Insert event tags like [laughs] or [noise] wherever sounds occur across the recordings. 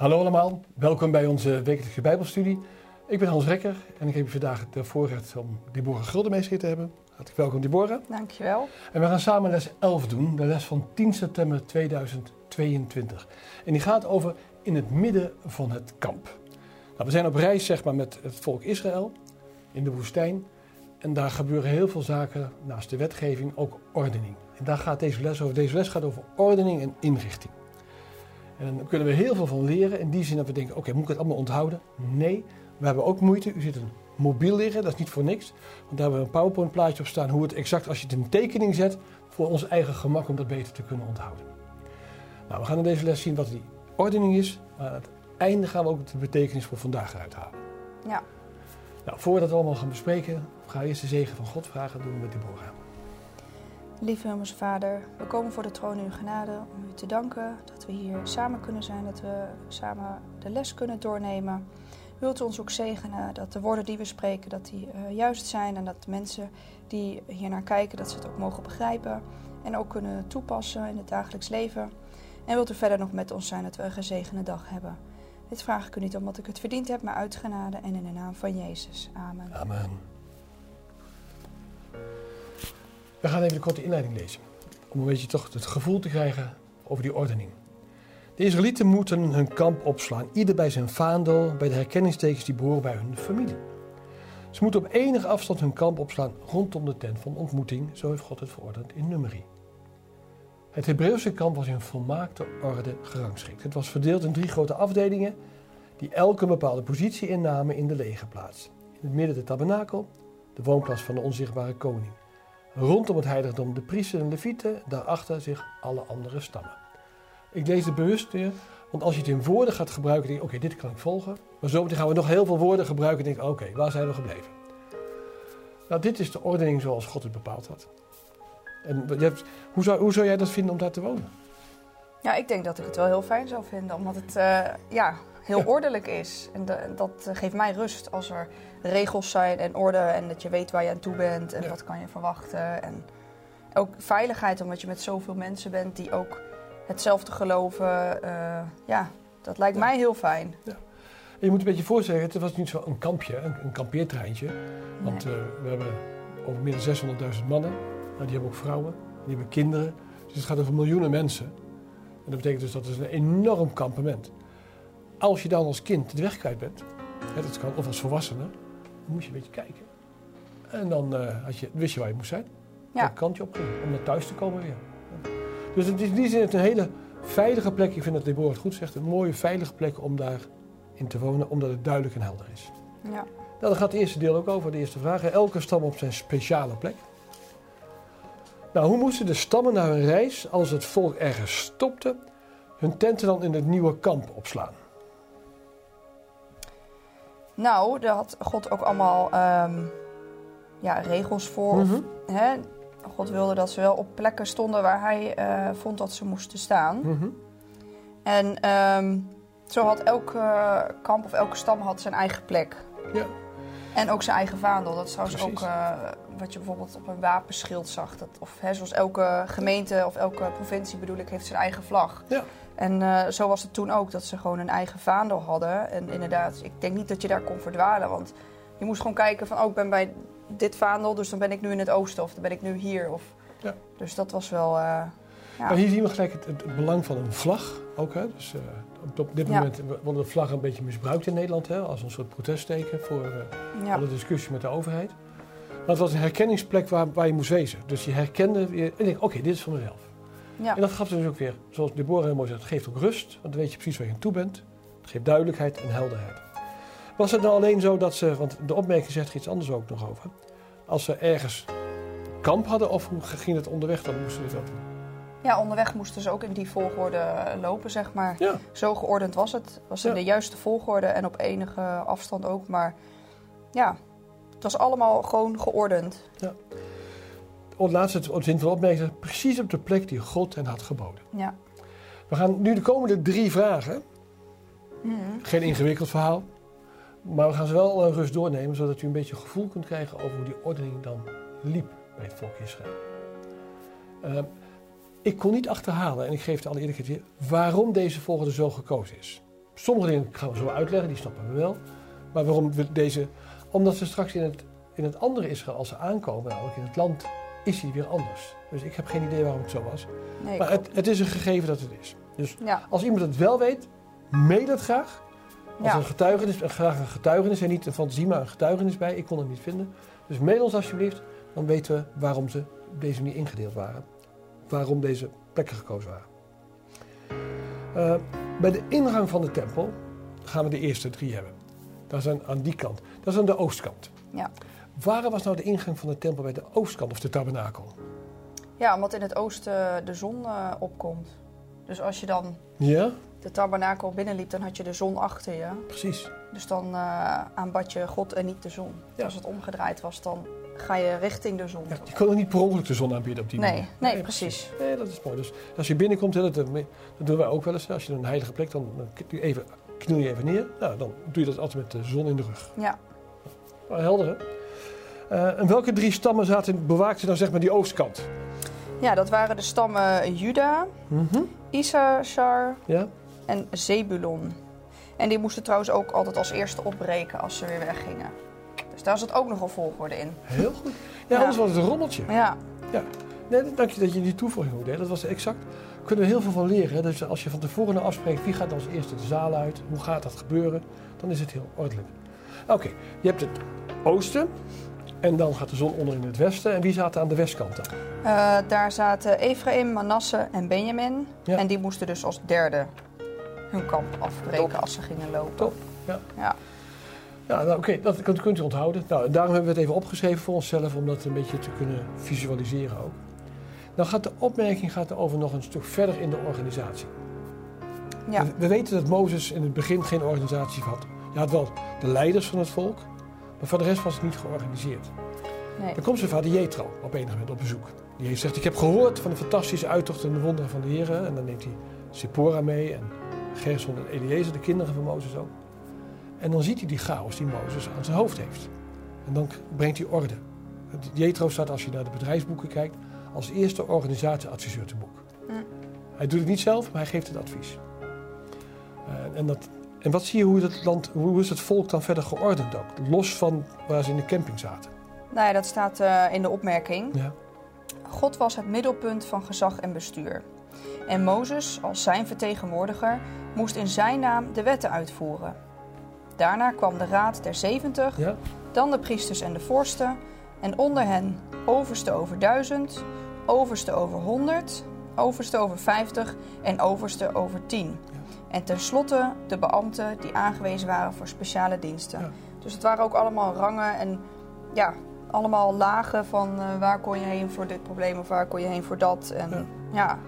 Hallo allemaal, welkom bij onze wekelijkse Bijbelstudie. Ik ben Hans Rekker en ik heb vandaag het voorrecht om Deborah Guldenmees hier te hebben. Hartelijk welkom Deborah. Dankjewel. En we gaan samen les 11 doen, de les van 10 september 2022. En die gaat over in het midden van het kamp. Nou, we zijn op reis zeg maar, met het volk Israël in de woestijn. En daar gebeuren heel veel zaken, naast de wetgeving ook ordening. En daar gaat deze les over. Deze les gaat over ordening en inrichting. En daar kunnen we heel veel van leren. In die zin dat we denken, oké, moet ik het allemaal onthouden? Nee, we hebben ook moeite. U zit een mobiel liggen, dat is niet voor niks. Want daar hebben we een PowerPoint plaatje op staan. Hoe het exact, als je het in een tekening zet, voor ons eigen gemak om dat beter te kunnen onthouden. Nou, we gaan in deze les zien wat die ordening is. Maar aan het einde gaan we ook de betekenis voor vandaag eruit halen. Ja. Nou, voordat we dat allemaal gaan bespreken, ga eerst de zegen van God vragen. doen we met Deborah. Lieve Hemelse Vader, we komen voor de troon in uw genade om u te danken dat we hier samen kunnen zijn, dat we samen de les kunnen doornemen. Wilt u ons ook zegenen dat de woorden die we spreken, dat die uh, juist zijn en dat de mensen die hier naar kijken, dat ze het ook mogen begrijpen en ook kunnen toepassen in het dagelijks leven. En wilt u verder nog met ons zijn dat we een gezegende dag hebben. Dit vraag ik u niet omdat ik het verdiend heb, maar uit genade en in de naam van Jezus. Amen. Amen. We gaan even een korte inleiding lezen. Om een beetje toch het gevoel te krijgen over die ordening. De Israëlieten moeten hun kamp opslaan, ieder bij zijn vaandel, bij de herkenningstekens die behoren bij hun familie. Ze moeten op enige afstand hun kamp opslaan rondom de tent van ontmoeting, zo heeft God het verordend in Numeri. Het Hebreeuwse kamp was in volmaakte orde gerangschikt. Het was verdeeld in drie grote afdelingen, die elk een bepaalde positie innamen in de legerplaats. In het midden de tabernakel, de woonplaats van de onzichtbare koning. Rondom het heiligdom de priesters en levieten, daarachter zich alle andere stammen. Ik lees het bewust weer, want als je het in woorden gaat gebruiken, denk je, oké, dit kan ik volgen. Maar zometeen gaan we nog heel veel woorden gebruiken en denk ik, oké, waar zijn we gebleven? Nou, dit is de ordening zoals God het bepaald had. En hebt, hoe, zou, hoe zou jij dat vinden om daar te wonen? Ja, ik denk dat ik het wel heel fijn zou vinden, omdat het uh, ja, heel ordelijk is. En de, dat geeft mij rust als er regels zijn en orde en dat je weet waar je aan toe bent en wat kan je verwachten. En ook veiligheid, omdat je met zoveel mensen bent die ook hetzelfde geloven. Uh, ja, dat lijkt mij heel fijn. Ja. En je moet een beetje voorstellen, het was niet zo een kampje, een, een kampeertreintje. Want nee. uh, we hebben over meer dan 600.000 mannen. Nou, die hebben ook vrouwen, die hebben kinderen. Dus het gaat over miljoenen mensen. En dat betekent dus dat het een enorm kampement. Als je dan als kind de weg kwijt bent, hè, dat kan, of als volwassene, dan moest je een beetje kijken. En dan uh, had je, wist je waar je moest zijn. Ja. Welk kant je op om naar thuis te komen weer. Dus het is in die zin een hele veilige plek. Ik vind dat Deborah het goed zegt. Een mooie, veilige plek om daarin te wonen, omdat het duidelijk en helder is. Ja. Nou, daar gaat het eerste deel ook over, de eerste vraag. Elke stam op zijn speciale plek. Nou, hoe moesten de stammen na hun reis, als het volk ergens stopte, hun tenten dan in het nieuwe kamp opslaan? Nou, daar had God ook allemaal um, ja, regels voor. Mm -hmm. of, hè? God wilde dat ze wel op plekken stonden waar hij uh, vond dat ze moesten staan. Mm -hmm. En um, zo had elke kamp of elke stam had zijn eigen plek. Ja. En ook zijn eigen vaandel. Dat is trouwens Precies. ook uh, wat je bijvoorbeeld op een wapenschild zag. Dat, of hè, zoals elke gemeente of elke provincie bedoel ik, heeft zijn eigen vlag. Ja. En uh, zo was het toen ook, dat ze gewoon een eigen vaandel hadden. En inderdaad, ik denk niet dat je daar kon verdwalen. Want je moest gewoon kijken van, oh, ik ben bij dit vaandel, dus dan ben ik nu in het oosten. Of dan ben ik nu hier. Of... Ja. Dus dat was wel... Uh, ja. Maar hier zien we gelijk het, het, belang van een vlag ook. Hè? Dus, uh, op dit moment ja. worden de vlaggen een beetje misbruikt in Nederland. Hè? Als een soort protestteken voor alle discussie met de overheid. Maar het was een herkenningsplek waar, waar je moest wezen. Dus je herkende weer... En ik denk, oké, okay, dit is van mezelf. Ja. En dat gaf dus ook weer, zoals Deborah heel mooi zegt, het geeft ook rust. Want dan weet je precies waar je aan toe bent. Het geeft duidelijkheid en helderheid. Was het dan alleen zo dat ze, want de opmerking zegt er iets anders ook nog over. Als ze ergens kamp hadden of hoe ging het onderweg dan? Moesten ze dat doen? Ja, onderweg moesten ze ook in die volgorde lopen, zeg maar. Ja. Zo geordend was het. Was in ja. de juiste volgorde en op enige afstand ook. Maar ja, het was allemaal gewoon geordend. Ja laat het zin van opmerken, precies op de plek die God hen had geboden. Ja. We gaan nu de komende drie vragen. Mm. Geen ingewikkeld verhaal. Maar we gaan ze wel uh, rust doornemen, zodat u een beetje gevoel kunt krijgen over hoe die ordening dan liep bij het volk Israël. Uh, ik kon niet achterhalen, en ik geef de alle eerlijkheid weer, waarom deze volgorde zo gekozen is. sommige dingen gaan we zo uitleggen, die snappen we wel. Maar waarom we deze... Omdat ze straks in het, in het andere Israël, als ze aankomen, namelijk in het land, is hij weer anders. Dus ik heb geen idee waarom het zo was. Nee, Maar het, het is een gegeven dat het is. Dus Ja, als iemand het wel weet, mail het graag. Als Ja. een getuigenis, en graag een getuigenis en niet een fantasie, maar een getuigenis bij. Ik kon het niet vinden. Dus mail ons alsjeblieft, dan weten we waarom ze op deze manier ingedeeld waren. Waarom deze plekken gekozen waren. Eh, bij de ingang van de tempel gaan we de eerste drie hebben. Dat is aan, aan die kant. Dat is aan de oostkant. Ja. Waar was nou de ingang van de tempel bij de oostkant of de tabernakel? Ja, omdat in het oosten de zon eh, opkomt. Dus als je dan Ja, de tabernakel binnenliep, dan had je de zon achter je. precies. Dus dan eh, aanbad je God en niet de zon. Ja. Als het omgedraaid was, dan ga je richting de zon. Ja, je kon ook niet per ongeluk de zon aanbieden op die Nee, manier. nee, precies. Nee, dat is mooi. Dus als je binnenkomt, hè, dat, dat doen wij ook wel eens. Als je een heilige plek, dan, dan kniel je even, kniel je even neer. Nou, dan doe je dat altijd met de zon in de rug. Ja, Nou, helder hè? Eh, en welke drie stammen zaten, bewaakten dan zeg maar die oostkant? Ja dat waren de stammen Juda, Issachar Ja? en Zebulon. En die moesten trouwens ook altijd als eerste opbreken als ze weer weggingen. Dus daar zat ook nogal volgorde in. Heel goed. Ja, Ja. anders was het een rommeltje. Ja, Nee, dank je dat je die toevoeging hoorde. Dat was exact. Daar kunnen we heel veel van leren. hè. Dus als je van tevoren afspreekt wie gaat als eerste de zaal uit, hoe gaat dat gebeuren, dan is het heel ordelijk. Oké, je hebt het oosten en dan gaat de zon onder in het westen. En wie zaten aan de westkant dan? Eh, daar zaten Ephraim, Manasse en Benjamin. Ja. En die moesten dus als derde hun kamp afbreken Top. als ze gingen lopen. Top, ja. Ja. Ja, nou, oké, dat kunt, kunt u onthouden. Nou, daarom hebben we het even opgeschreven voor onszelf, om dat een beetje te kunnen visualiseren ook. Dan gaat de opmerking gaat over nog een stuk verder in de organisatie. Ja. We, we weten dat Mozes in het begin geen organisatie had. Je had wel de leiders van het volk, maar voor de rest was het niet georganiseerd. Nee. Dan komt zijn vader Jethro op enig moment op bezoek. Die heeft gezegd, ik heb gehoord van de fantastische uittocht en de wonderen van de Heer. En dan neemt hij Sephora mee en Gerson en Eliezer, de kinderen van Mozes ook. En dan ziet hij die chaos die Mozes aan zijn hoofd heeft. En dan brengt hij orde. Jethro staat, als je naar de bedrijfsboeken kijkt, als eerste organisatieadviseur te boek. Hm. Hij doet het niet zelf, maar hij geeft het advies. Eh, en, dat, en wat zie je hoe, dat land, hoe is het volk dan verder geordend ook? Los van waar ze in de camping zaten. Nou ja, dat staat eh, in de opmerking. Ja. God was het middelpunt van gezag en bestuur. En Mozes, als zijn vertegenwoordiger, moest in zijn naam de wetten uitvoeren. Daarna kwam de raad der zeventig, Ja? dan de priesters en de vorsten, en onder hen overste over duizend, overste over honderd, overste over vijftig en overste over tien. En tenslotte de beambten die aangewezen waren voor speciale diensten. Ja. Dus het waren ook allemaal rangen en ja, allemaal lagen van eh, waar kon je heen voor dit probleem of waar kon je heen voor dat. En Ja.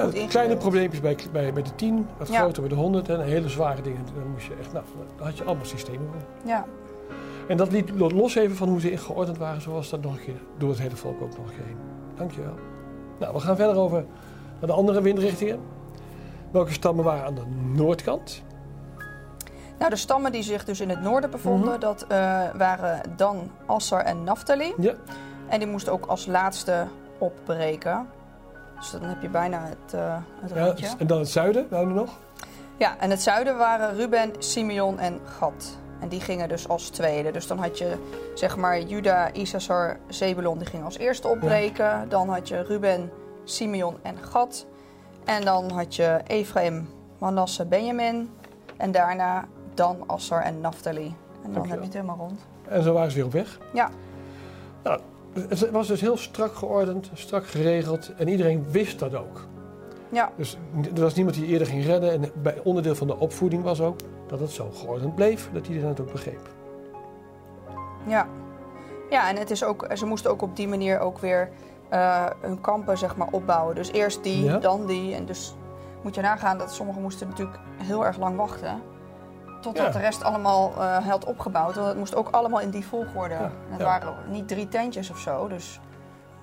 goed kleine probleempjes bij, bij, bij de 10, wat Ja. groter bij de 100 en hele zware dingen. Dan moest je echt, nou, daar had je allemaal systemen voor. Ja, En dat liet los even van hoe ze geordend waren, zoals dat nog een keer door het hele volk ook nog een keer heen. Dankjewel. Nou, we gaan verder over naar de andere windrichtingen. Welke stammen waren aan de noordkant? nou de stammen die zich dus in het noorden bevonden, Mhm. dat eh, waren Dan, Assar en Naphtali. Ja, En die moesten ook als laatste opbreken. Dus dan heb je bijna het, eh het ja, en dan het zuiden, waren er nog? Ja, en het zuiden waren Ruben, Simeon en Gad. En die gingen dus als tweede. Dus dan had je zeg maar Juda, Issachar, Zebulon, die gingen als eerste opbreken. Dan had je Ruben, Simeon en Gad. En dan had je Ephraim, Manasse, Benjamin. En daarna Dan, Assar en Naphtali. En dan heb je het helemaal rond. En zo waren ze weer op weg. Ja. Nou, het was dus heel strak geordend, strak geregeld en iedereen wist dat ook. Ja, Dus er was niemand die eerder ging redden. En bij onderdeel van de opvoeding was ook dat het zo geordend bleef, dat iedereen het ook begreep. ja. Ja, en het is ook, ze moesten ook op die manier ook weer eh, hun kampen zeg maar, opbouwen. Dus eerst die, Ja. dan die. En dus moet je nagaan dat sommigen moesten natuurlijk heel erg lang wachten. Totdat Ja. de rest allemaal eh had opgebouwd. Want het moest ook allemaal in die volgorde. Ja, En het ja. waren niet drie tentjes of zo. Dus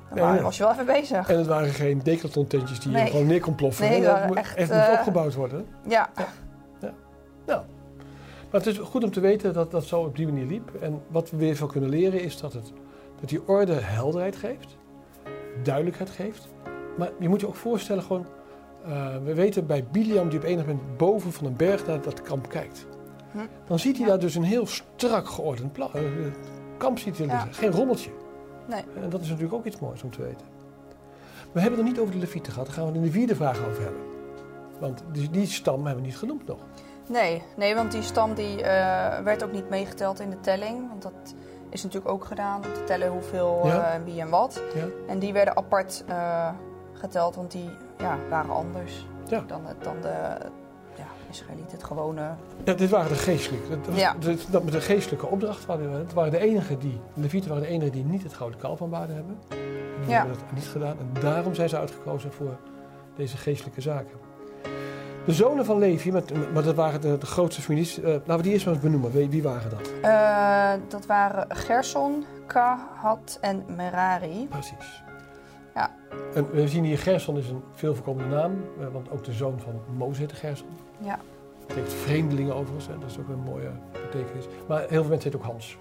dan waren- was je wel even bezig. En het waren geen decathlon tentjes die je gewoon neer kon ploffen. Nee, dat moet echt, eh, opgebouwd worden. Ja, Maar het is goed om te weten dat dat zo op die manier liep. En wat we weer van kunnen leren is dat, het, dat die orde helderheid geeft, duidelijkheid geeft. Maar je moet je ook voorstellen gewoon Eh, we weten bij Biliam, die op enig moment boven van een berg naar dat kamp kijkt. Hm. Dan ziet hij Ja. daar dus een heel strak geordend eh, kamp ziet hij Ja. liggen. Geen rommeltje. Nee. En dat is natuurlijk ook iets moois om te weten. We hebben het nog niet over de Levieten gehad. Daar gaan we het in de vierde vraag over hebben. Want die, die stam hebben we niet genoemd nog. Nee, nee, want die stam die, eh, werd ook niet meegeteld in de telling. Want dat is natuurlijk ook gedaan om te tellen hoeveel, Ja. eh, wie en wat. Ja? En die werden apart eh, geteld, want die ja, waren anders dan, het, dan de ja, Israëlieten, het gewone. Ja, dit waren de geestelijke. Dat, was, dat met de geestelijke opdracht waren we. Het waren de enigen die, de Levieten waren de enigen die niet het gouden kalf aanbaden hebben. Die Ja. hebben dat niet gedaan. En daarom zijn ze uitgekozen voor deze geestelijke zaken. De zonen van Levi, met, maar dat waren de, de grootste families. eh, laten we die eerst maar eens benoemen. Wie, wie waren dat? Eh, dat waren Gerson, Kahat en Merari. Precies. Ja. En we zien hier Gerson is een veel voorkomende naam. eh, want ook de zoon van Mozes heette Gerson. Ja. Dat betekent vreemdelingen overigens. Hè. Dat is ook een mooie betekenis. Maar heel veel mensen heten ook Hans.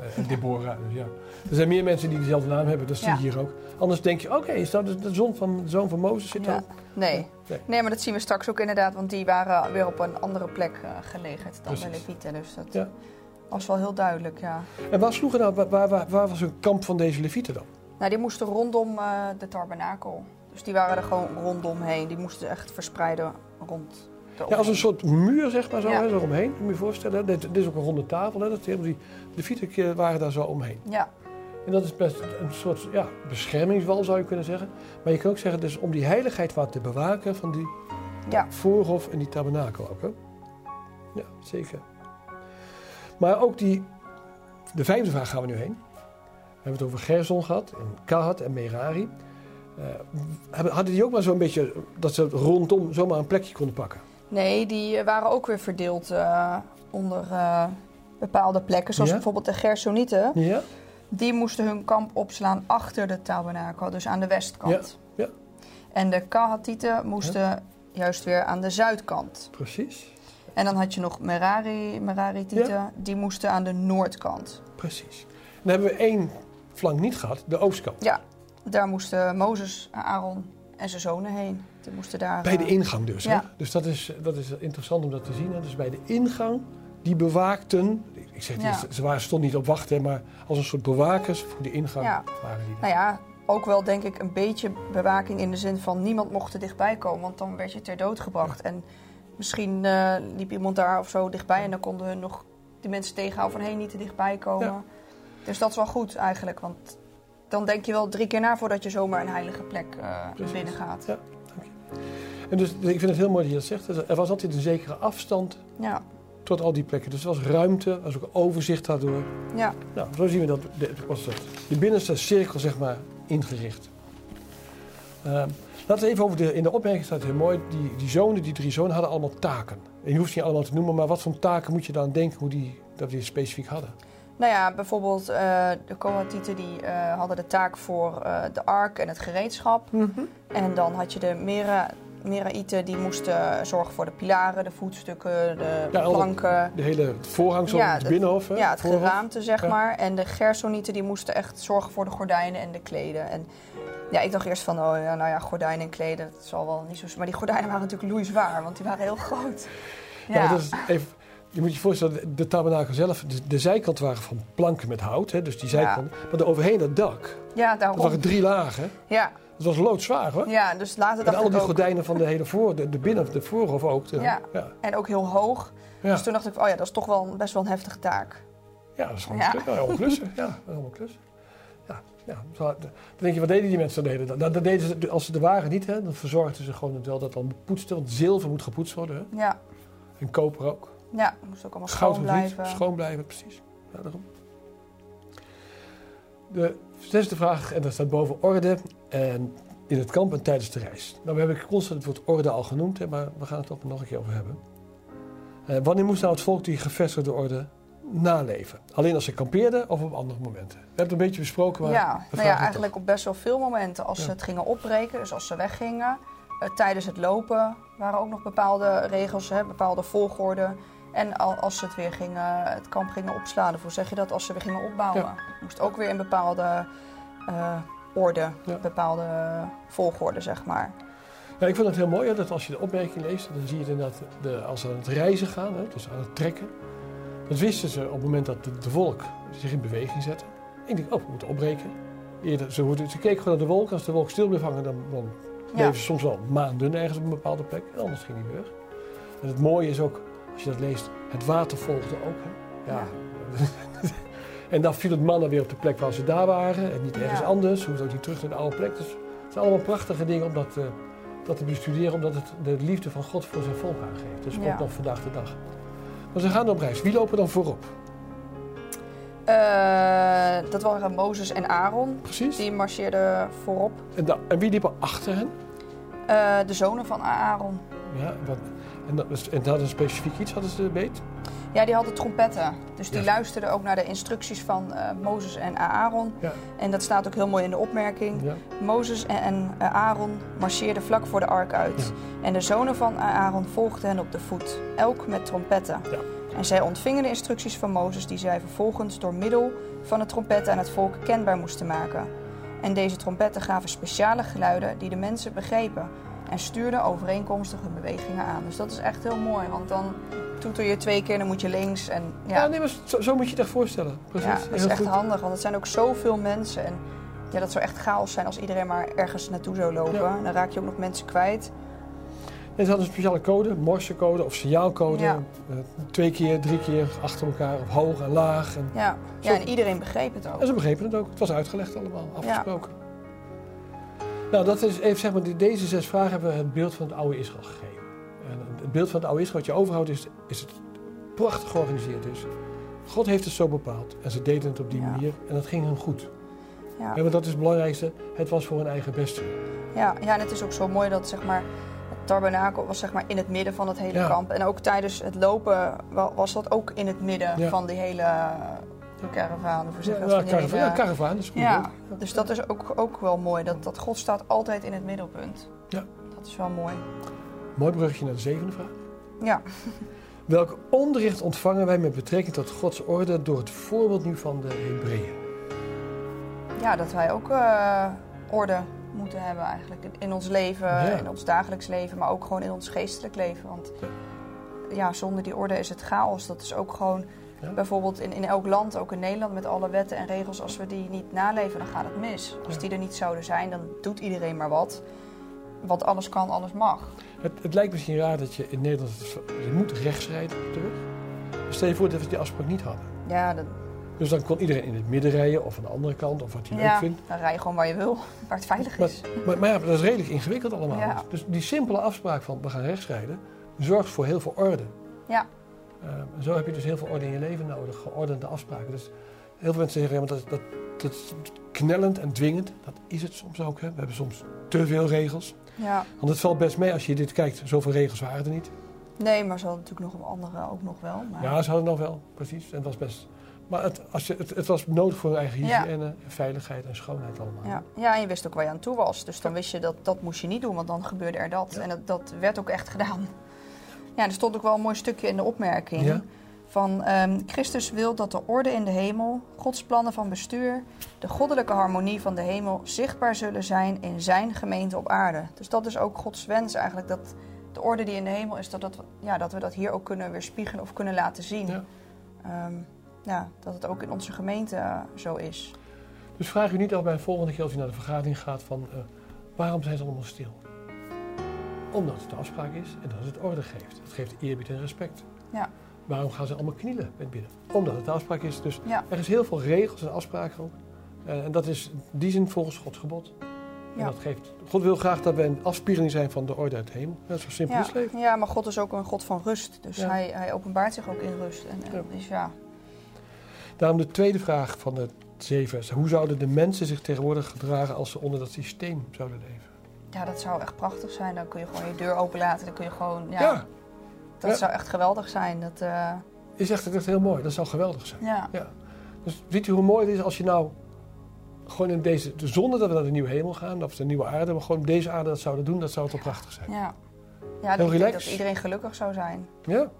Eh, En Deborah. Dus ja. Er zijn meer mensen die dezelfde naam hebben. Dat zie je Ja. hier ook. Anders denk je, oké, is dat de, de zoon van, zoon van Mozes zit Ja. Nee. Nee. nee, maar dat zien we straks ook inderdaad, want die waren weer op een andere plek eh, gelegerd dan de. Levieten. Dus dat Ja. was wel heel duidelijk, ja. En waar sloegen nou, waar, waar, waar, was een kamp van deze levieten dan? Nou, die moesten rondom eh, de tabernakel. Dus die waren er gewoon rondomheen. Die moesten echt verspreiden rond Ja, als een soort muur, zeg maar, zo, Ja. hè, zo omheen. Moet je je voorstellen. Dit, dit is ook een ronde tafel. Hè, dat, helemaal die levieten eh, waren daar zo omheen. Ja, En dat is best een soort ja, beschermingswal, zou je kunnen zeggen. Maar je kan ook zeggen, dus om die heiligheid wat te bewaken van die ja, voorhof en die tabernakel ook. Hè? Ja, zeker. Maar ook die, de vijfde vraag gaan we nu heen. We hebben het over Gerson gehad, en Kahat en Merari. Eh, hadden die ook maar zo'n beetje dat ze rondom zomaar een plekje konden pakken? Nee, die eh, waren ook weer verdeeld eh, onder eh, bepaalde plekken. Zoals Ja? bijvoorbeeld de Gersonieten. Ja? Die moesten hun kamp opslaan achter de tabernakel, dus aan de westkant. Ja, ja. En de Kahatieten moesten juist weer aan de zuidkant. Precies. En dan had je nog Merari, Merari-tieten, die moesten aan de noordkant. Precies. Dan hebben we één flank niet gehad, de oostkant. Ja, daar moesten Mozes, Aaron en zijn zonen heen. Die moesten daar... Bij de eh, ingang dus. Hè? Ja. Dus dat is, dat is interessant om dat te zien. Hè? Dus bij de ingang, die bewaakten... Ik zeg Ja. ze waren, stonden niet op wachten, hè, maar als een soort bewakers voor de ingang Ja. waren die. Nou ja, ook wel denk ik een beetje bewaking in de zin van niemand mocht er dichtbij komen, want dan werd je ter dood gebracht. En misschien eh, liep iemand daar of zo dichtbij en dan konden hun nog de mensen tegenhouden van hé, niet te dichtbij komen. Dus dat is wel goed eigenlijk, want dan denk je wel drie keer na voordat je zomaar een heilige plek eh binnen gaat. Ja. En dus ik vind het heel mooi dat je dat zegt. Er was altijd een zekere afstand Ja, tot al die plekken. Dus er was ruimte, er was ook overzicht daardoor. ja, Nou, zo zien we dat de, was dat de binnenste cirkel zeg maar ingericht. Ehm, laten we even over de, in de opmerking staat heel mooi, die, die zonen, die drie zonen hadden allemaal taken. En je hoeft ze niet allemaal te noemen, maar wat voor taken moet je dan denken hoe die, dat die specifiek hadden? Nou ja, bijvoorbeeld eh, de Kohatieten die eh, hadden de taak voor eh, de ark en het gereedschap. En dan had je de Mera, Meraïten die moesten zorgen voor de pilaren, de voetstukken, de Ja, planken. De hele voorhangsel, Ja, het binnenhof. hè? Ja, het Voorhof. geraamte zeg Ja. maar. En de Gersonieten die moesten echt zorgen voor de gordijnen en de kleden. En ja, ik dacht eerst van, oh ja, nou ja, gordijnen en kleden, dat zal wel niet zo... Maar die gordijnen waren natuurlijk loeizwaar, want die waren heel groot. Ja, dat is even, je moet je voorstellen, de- tabernakel zelf, de, de zijkanten waren van planken met hout, hè, dus die zijkanten. Maar overheen dat dak, ja, dat daarom. waren drie lagen. Ja, Dat was loodzwaar hoor. ja, dus later en dacht al ik die ook... gordijnen van de hele voor, de, de binnen, de voorhof ook. de- Ja. ja. En ook heel hoog. Ja. Dus toen dacht ik, oh ja, dat is toch wel een- best wel een heftige taak. Ja, dat is gewoon Ja. ja. Ja, allemaal klussen. Ja, dat is allemaal klussen. Ja, ja. Dan denk je, wat deden die mensen dan de hele dag? Dat, dat deden ze, als ze er waren niet, hè, dan verzorgden ze gewoon wel dat het allemaal poetste. Want zilver moet gepoetst worden. Hè? Ja, En koper ook. ja, moest ook allemaal Goud schoon niet. blijven. Schoon blijven, precies. Ja, daarom. De zesde vraag, en daar staat boven orde en in het kamp en tijdens de reis. Nou, we hebben constant het woord orde al genoemd, hè, maar we gaan het toch nog een keer over hebben. Eh, wanneer moest nou het volk die gevestigde orde naleven? Alleen als ze kampeerden of op andere momenten? We hebben het een beetje besproken, maar... ja, nou ja, eigenlijk op best wel veel momenten. Als Ja. ze het gingen opbreken, dus als ze weggingen. eh, tijdens het lopen waren ook nog bepaalde regels, hè, bepaalde volgorde. En al, als ze het weer gingen, het kamp gingen opslaan, of hoe zeg je dat, als ze weer gingen opbouwen. Ja. Moest ook weer in bepaalde eh, orde, Ja. bepaalde volgorde, zeg maar. Ja, ik vind het heel mooi hè, dat als je de opmerking leest, dan zie je inderdaad de, als ze aan het reizen gaan, hè, dus aan het trekken. Dat wisten ze op het moment dat de, de wolk zich in beweging zette. Ik denk, oh, we moeten opbreken. Eerder, ze, ze keken gewoon naar de wolk. Als de wolk stil bleef hangen, dan, dan bleven ze soms wel maanden ergens op een bepaalde plek. En anders ging die weer weg. En het mooie is ook, als je dat leest, het water volgde ook. Hè? Ja. [laughs] en dan viel het mannen weer op de plek waar ze daar waren. En niet ergens Ja. anders. Ze hoefden ook niet terug naar de oude plek. Dus het zijn allemaal prachtige dingen om dat, eh, dat te bestuderen. Omdat het de liefde van God voor zijn volk aangeeft. Dus ook nog vandaag de dag. Maar ze gaan op reis. Wie lopen dan voorop? Eh, dat waren Mozes en Aaron. Precies. Die marcheerden voorop. En, en wie liepen achter hen? Eh, de zonen van Aaron. Ja, wat, en, dat, is- en hadden specifiek iets, hadden ze beet? Ja, die hadden trompetten. Dus die Ja. luisterden ook naar de instructies van eh, Mozes en Aaron. Ja. En dat staat ook heel mooi in de opmerking. Ja. Mozes en, en eh, Aaron marcheerden vlak voor de ark uit. En de zonen van Aaron volgden hen op de voet, elk met trompetten. Ja. En zij ontvingen de instructies van Mozes, die zij vervolgens door middel van de trompetten aan het volk kenbaar moesten maken. En deze trompetten gaven speciale geluiden die de mensen begrepen en stuurden overeenkomstig hun bewegingen aan. Dus dat is echt heel mooi, want dan toeter je twee keer, dan moet je links. En Ja, ja, nee, maar zo, zo moet je het echt voorstellen. Precies. ja, dat is echt goed. handig, want het zijn ook zoveel mensen. En ja, dat zou echt chaos zijn als iedereen maar ergens naartoe zou lopen. Ja. Dan raak je ook nog mensen kwijt. En ze hadden een speciale code, morsecode of signaalcode. Ja. Eh, twee keer, drie keer achter elkaar, of hoog en laag. En, Ja, ja en iedereen begreep het ook. en ze begrepen het ook. Het was uitgelegd allemaal, afgesproken. Nou, dat is even zeg maar, deze zes vragen hebben we het beeld van het oude Israël gegeven. En het beeld van het oude Israël wat je overhoudt is, is het prachtig georganiseerd is. God heeft het zo bepaald en ze deden het op die Ja. manier en dat ging hen goed. Ja. Ja, want dat is het belangrijkste, het was voor hun eigen beste. Ja, ja, en het is ook zo mooi dat zeg maar, het tabernakel was zeg maar, in het midden van het hele Ja. kamp. En ook tijdens het lopen wa- was dat ook in het midden van die hele caravaan. Of hoe zeg Ja, dat? Karavaan, ja, karavaan is goed. Ja, dus dat is ook, ook wel mooi. Dat, dat God staat altijd in het middelpunt. Ja. Dat is wel mooi. Mooi brugje naar de zevende vraag. Ja, [laughs] Welk onderricht ontvangen wij met betrekking tot Gods orde door het voorbeeld nu van de Hebreeën? ja dat wij ook eh, orde moeten hebben eigenlijk. In- ons leven, Ja. in ons dagelijks leven, maar ook gewoon in ons geestelijk leven. Want ja, zonder die orde is het chaos. Dat is ook gewoon Ja. bijvoorbeeld in, in elk land, ook in Nederland, met alle wetten en regels. Als we die niet naleven, dan gaat het mis. Als Ja. die er niet zouden zijn, dan doet iedereen maar wat. Want alles kan, alles mag. Het, het lijkt misschien raar dat je in Nederland... Je moet rechts rijden op de weg. Maar Stel je voor dat we die afspraak niet hadden. Ja, dat, Dus dan kon iedereen in het midden rijden of aan de andere kant of wat hij leuk ja vindt. dan rij je gewoon waar je wil, [laughs] waar het veilig Maar, is. maar, maar ja, dat is redelijk ingewikkeld allemaal. Ja. Dus die simpele afspraak van we gaan rechts rijden... zorgt voor heel veel orde. Ja. Eh, en zo heb je dus heel veel orde in je leven nodig. Geordende afspraken. Dus heel veel mensen zeggen, ja, maar dat, dat, dat is knellend en dwingend. Dat is het soms ook. Hè. We hebben soms te veel regels. Ja, Want het valt best mee als je dit kijkt. Zoveel regels waren er niet. nee, maar ze hadden natuurlijk nog een andere ook nog wel. Maar... Ja, ze hadden nog wel, precies. En het was best. Maar het, als je, het, het was nodig voor hun eigen Ja. hygiëne, en veiligheid en schoonheid allemaal. Ja. ja, en je wist ook waar je aan toe was. Dus dan wist je dat dat moest je niet doen, want dan gebeurde er dat. Ja. En dat, dat werd ook echt gedaan. Ja, er stond ook wel een mooi stukje in de opmerking. Ja. Van ehm, Christus wil dat de orde in de hemel, Gods plannen van bestuur, de goddelijke harmonie van de hemel zichtbaar zullen zijn in zijn gemeente op aarde. Dus dat is ook Gods wens eigenlijk, dat de orde die in de hemel is, dat, dat, we- ja, dat we dat hier ook kunnen weerspiegelen of kunnen laten zien. Ja. Ehm, ja, dat het ook in onze gemeente eh, zo is. Dus vraag u niet al bij een volgende keer als u naar de vergadering gaat van eh, waarom zijn ze allemaal stil? Omdat het de afspraak is en dat het orde geeft. Het geeft eerbied en respect. Ja. Waarom gaan ze allemaal knielen het bidden? Omdat het de afspraak is. Dus Ja. er is heel veel regels en afspraken ook. Eh, en dat is in die zin volgens Gods gebod. En Ja. dat geeft, God wil graag dat wij een afspiegeling zijn van de orde uit de hemel. Ja, zo simpel Ja, is leven. ja, maar God is ook een God van rust. Dus Ja. hij, hij openbaart zich ook in rust. En, en. Dus ja, Daarom de tweede vraag van de zeven. Hoe zouden de mensen zich tegenwoordig gedragen als ze onder dat systeem zouden leven? Ja, dat zou echt prachtig zijn. Dan kun je gewoon je deur openlaten. Dan kun je gewoon, ja, Ja, dat Ja. zou echt geweldig zijn. Dat, eh, je zegt het echt heel mooi. Dat zou geweldig zijn. ja. Dus ziet u hoe mooi het is als je nou gewoon in deze, zonder dat we naar de nieuwe hemel gaan of de nieuwe aarde, maar gewoon deze aarde dat zouden doen, dat zou toch prachtig zijn. Ja, ja Heel dat, relaxed. iedereen gelukkig zou zijn. Ja?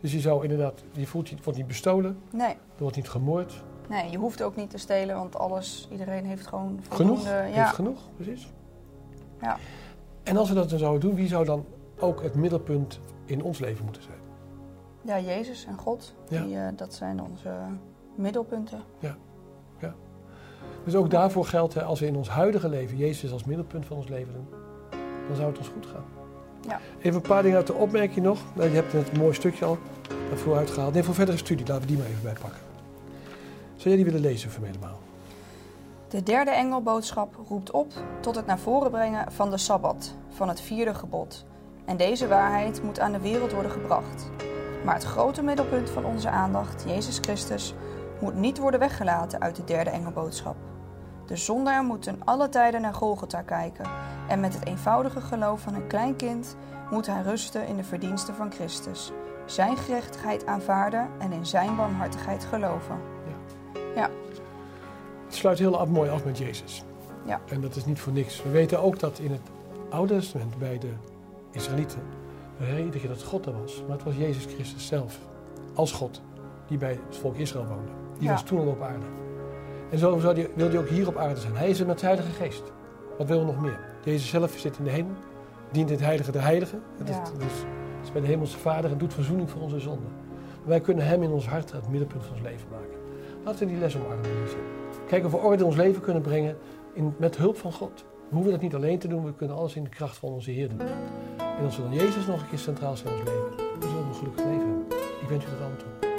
Dus je zou inderdaad, je voelt, je wordt niet bestolen, Nee, er wordt niet gemoord. nee, je hoeft ook niet te stelen, want alles, iedereen heeft gewoon Genoeg, voldoende. heeft Ja, genoeg, precies. Ja. En als we dat dan zouden doen, wie zou dan ook het middelpunt in ons leven moeten zijn? Ja, Jezus en God, Ja. die, eh, dat zijn onze middelpunten. Dus ook daarvoor geldt, hè, als we in ons huidige leven Jezus als middelpunt van ons leven doen, dan zou het ons goed gaan. Ja. Even een paar dingen uit de opmerking nog. Je hebt net een mooi stukje al daarvoor uitgehaald. Nee, voor verdere studie, laten we die maar even bijpakken. Zou jij die willen lezen voor mij helemaal? De derde engelboodschap roept op tot het naar voren brengen van de Sabbat, van het vierde gebod. En deze waarheid moet aan de wereld worden gebracht. Maar het grote middelpunt van onze aandacht, Jezus Christus, moet niet worden weggelaten uit de derde engelboodschap. De zondaar moet ten alle tijden naar Golgotha kijken en met het eenvoudige geloof van een klein kind moet hij rusten in de verdiensten van Christus, zijn gerechtigheid aanvaarden en in zijn barmhartigheid geloven. Het sluit heel mooi af met Jezus. Ja. En dat is niet voor niks. We weten ook dat in het Oude Testament bij de Israëlieten, we herinneren iedere keer dat God er was. Maar het was Jezus Christus zelf, als God, die bij het volk Israël woonde. Die Ja. was toen al op aarde. En zo zou die, wil hij ook hier op aarde zijn. Hij is er met de Heilige Geest. Wat willen we nog meer? Jezus zelf zit in de hemel, dient het heilige der heiligen. Het is, Ja. het is, bij de hemelse Vader en doet verzoening voor onze zonden. Wij kunnen hem in ons hart het middelpunt van ons leven maken. Laten we die les omarmen. Kijken of we orde in ons leven kunnen brengen in, met hulp van God. We hoeven dat niet alleen te doen, we kunnen alles in de kracht van onze Heer doen. En als we dan Jezus nog een keer centraal stellen in ons leven, dan zullen we een gelukkig leven hebben. Ik wens u dat allemaal toe.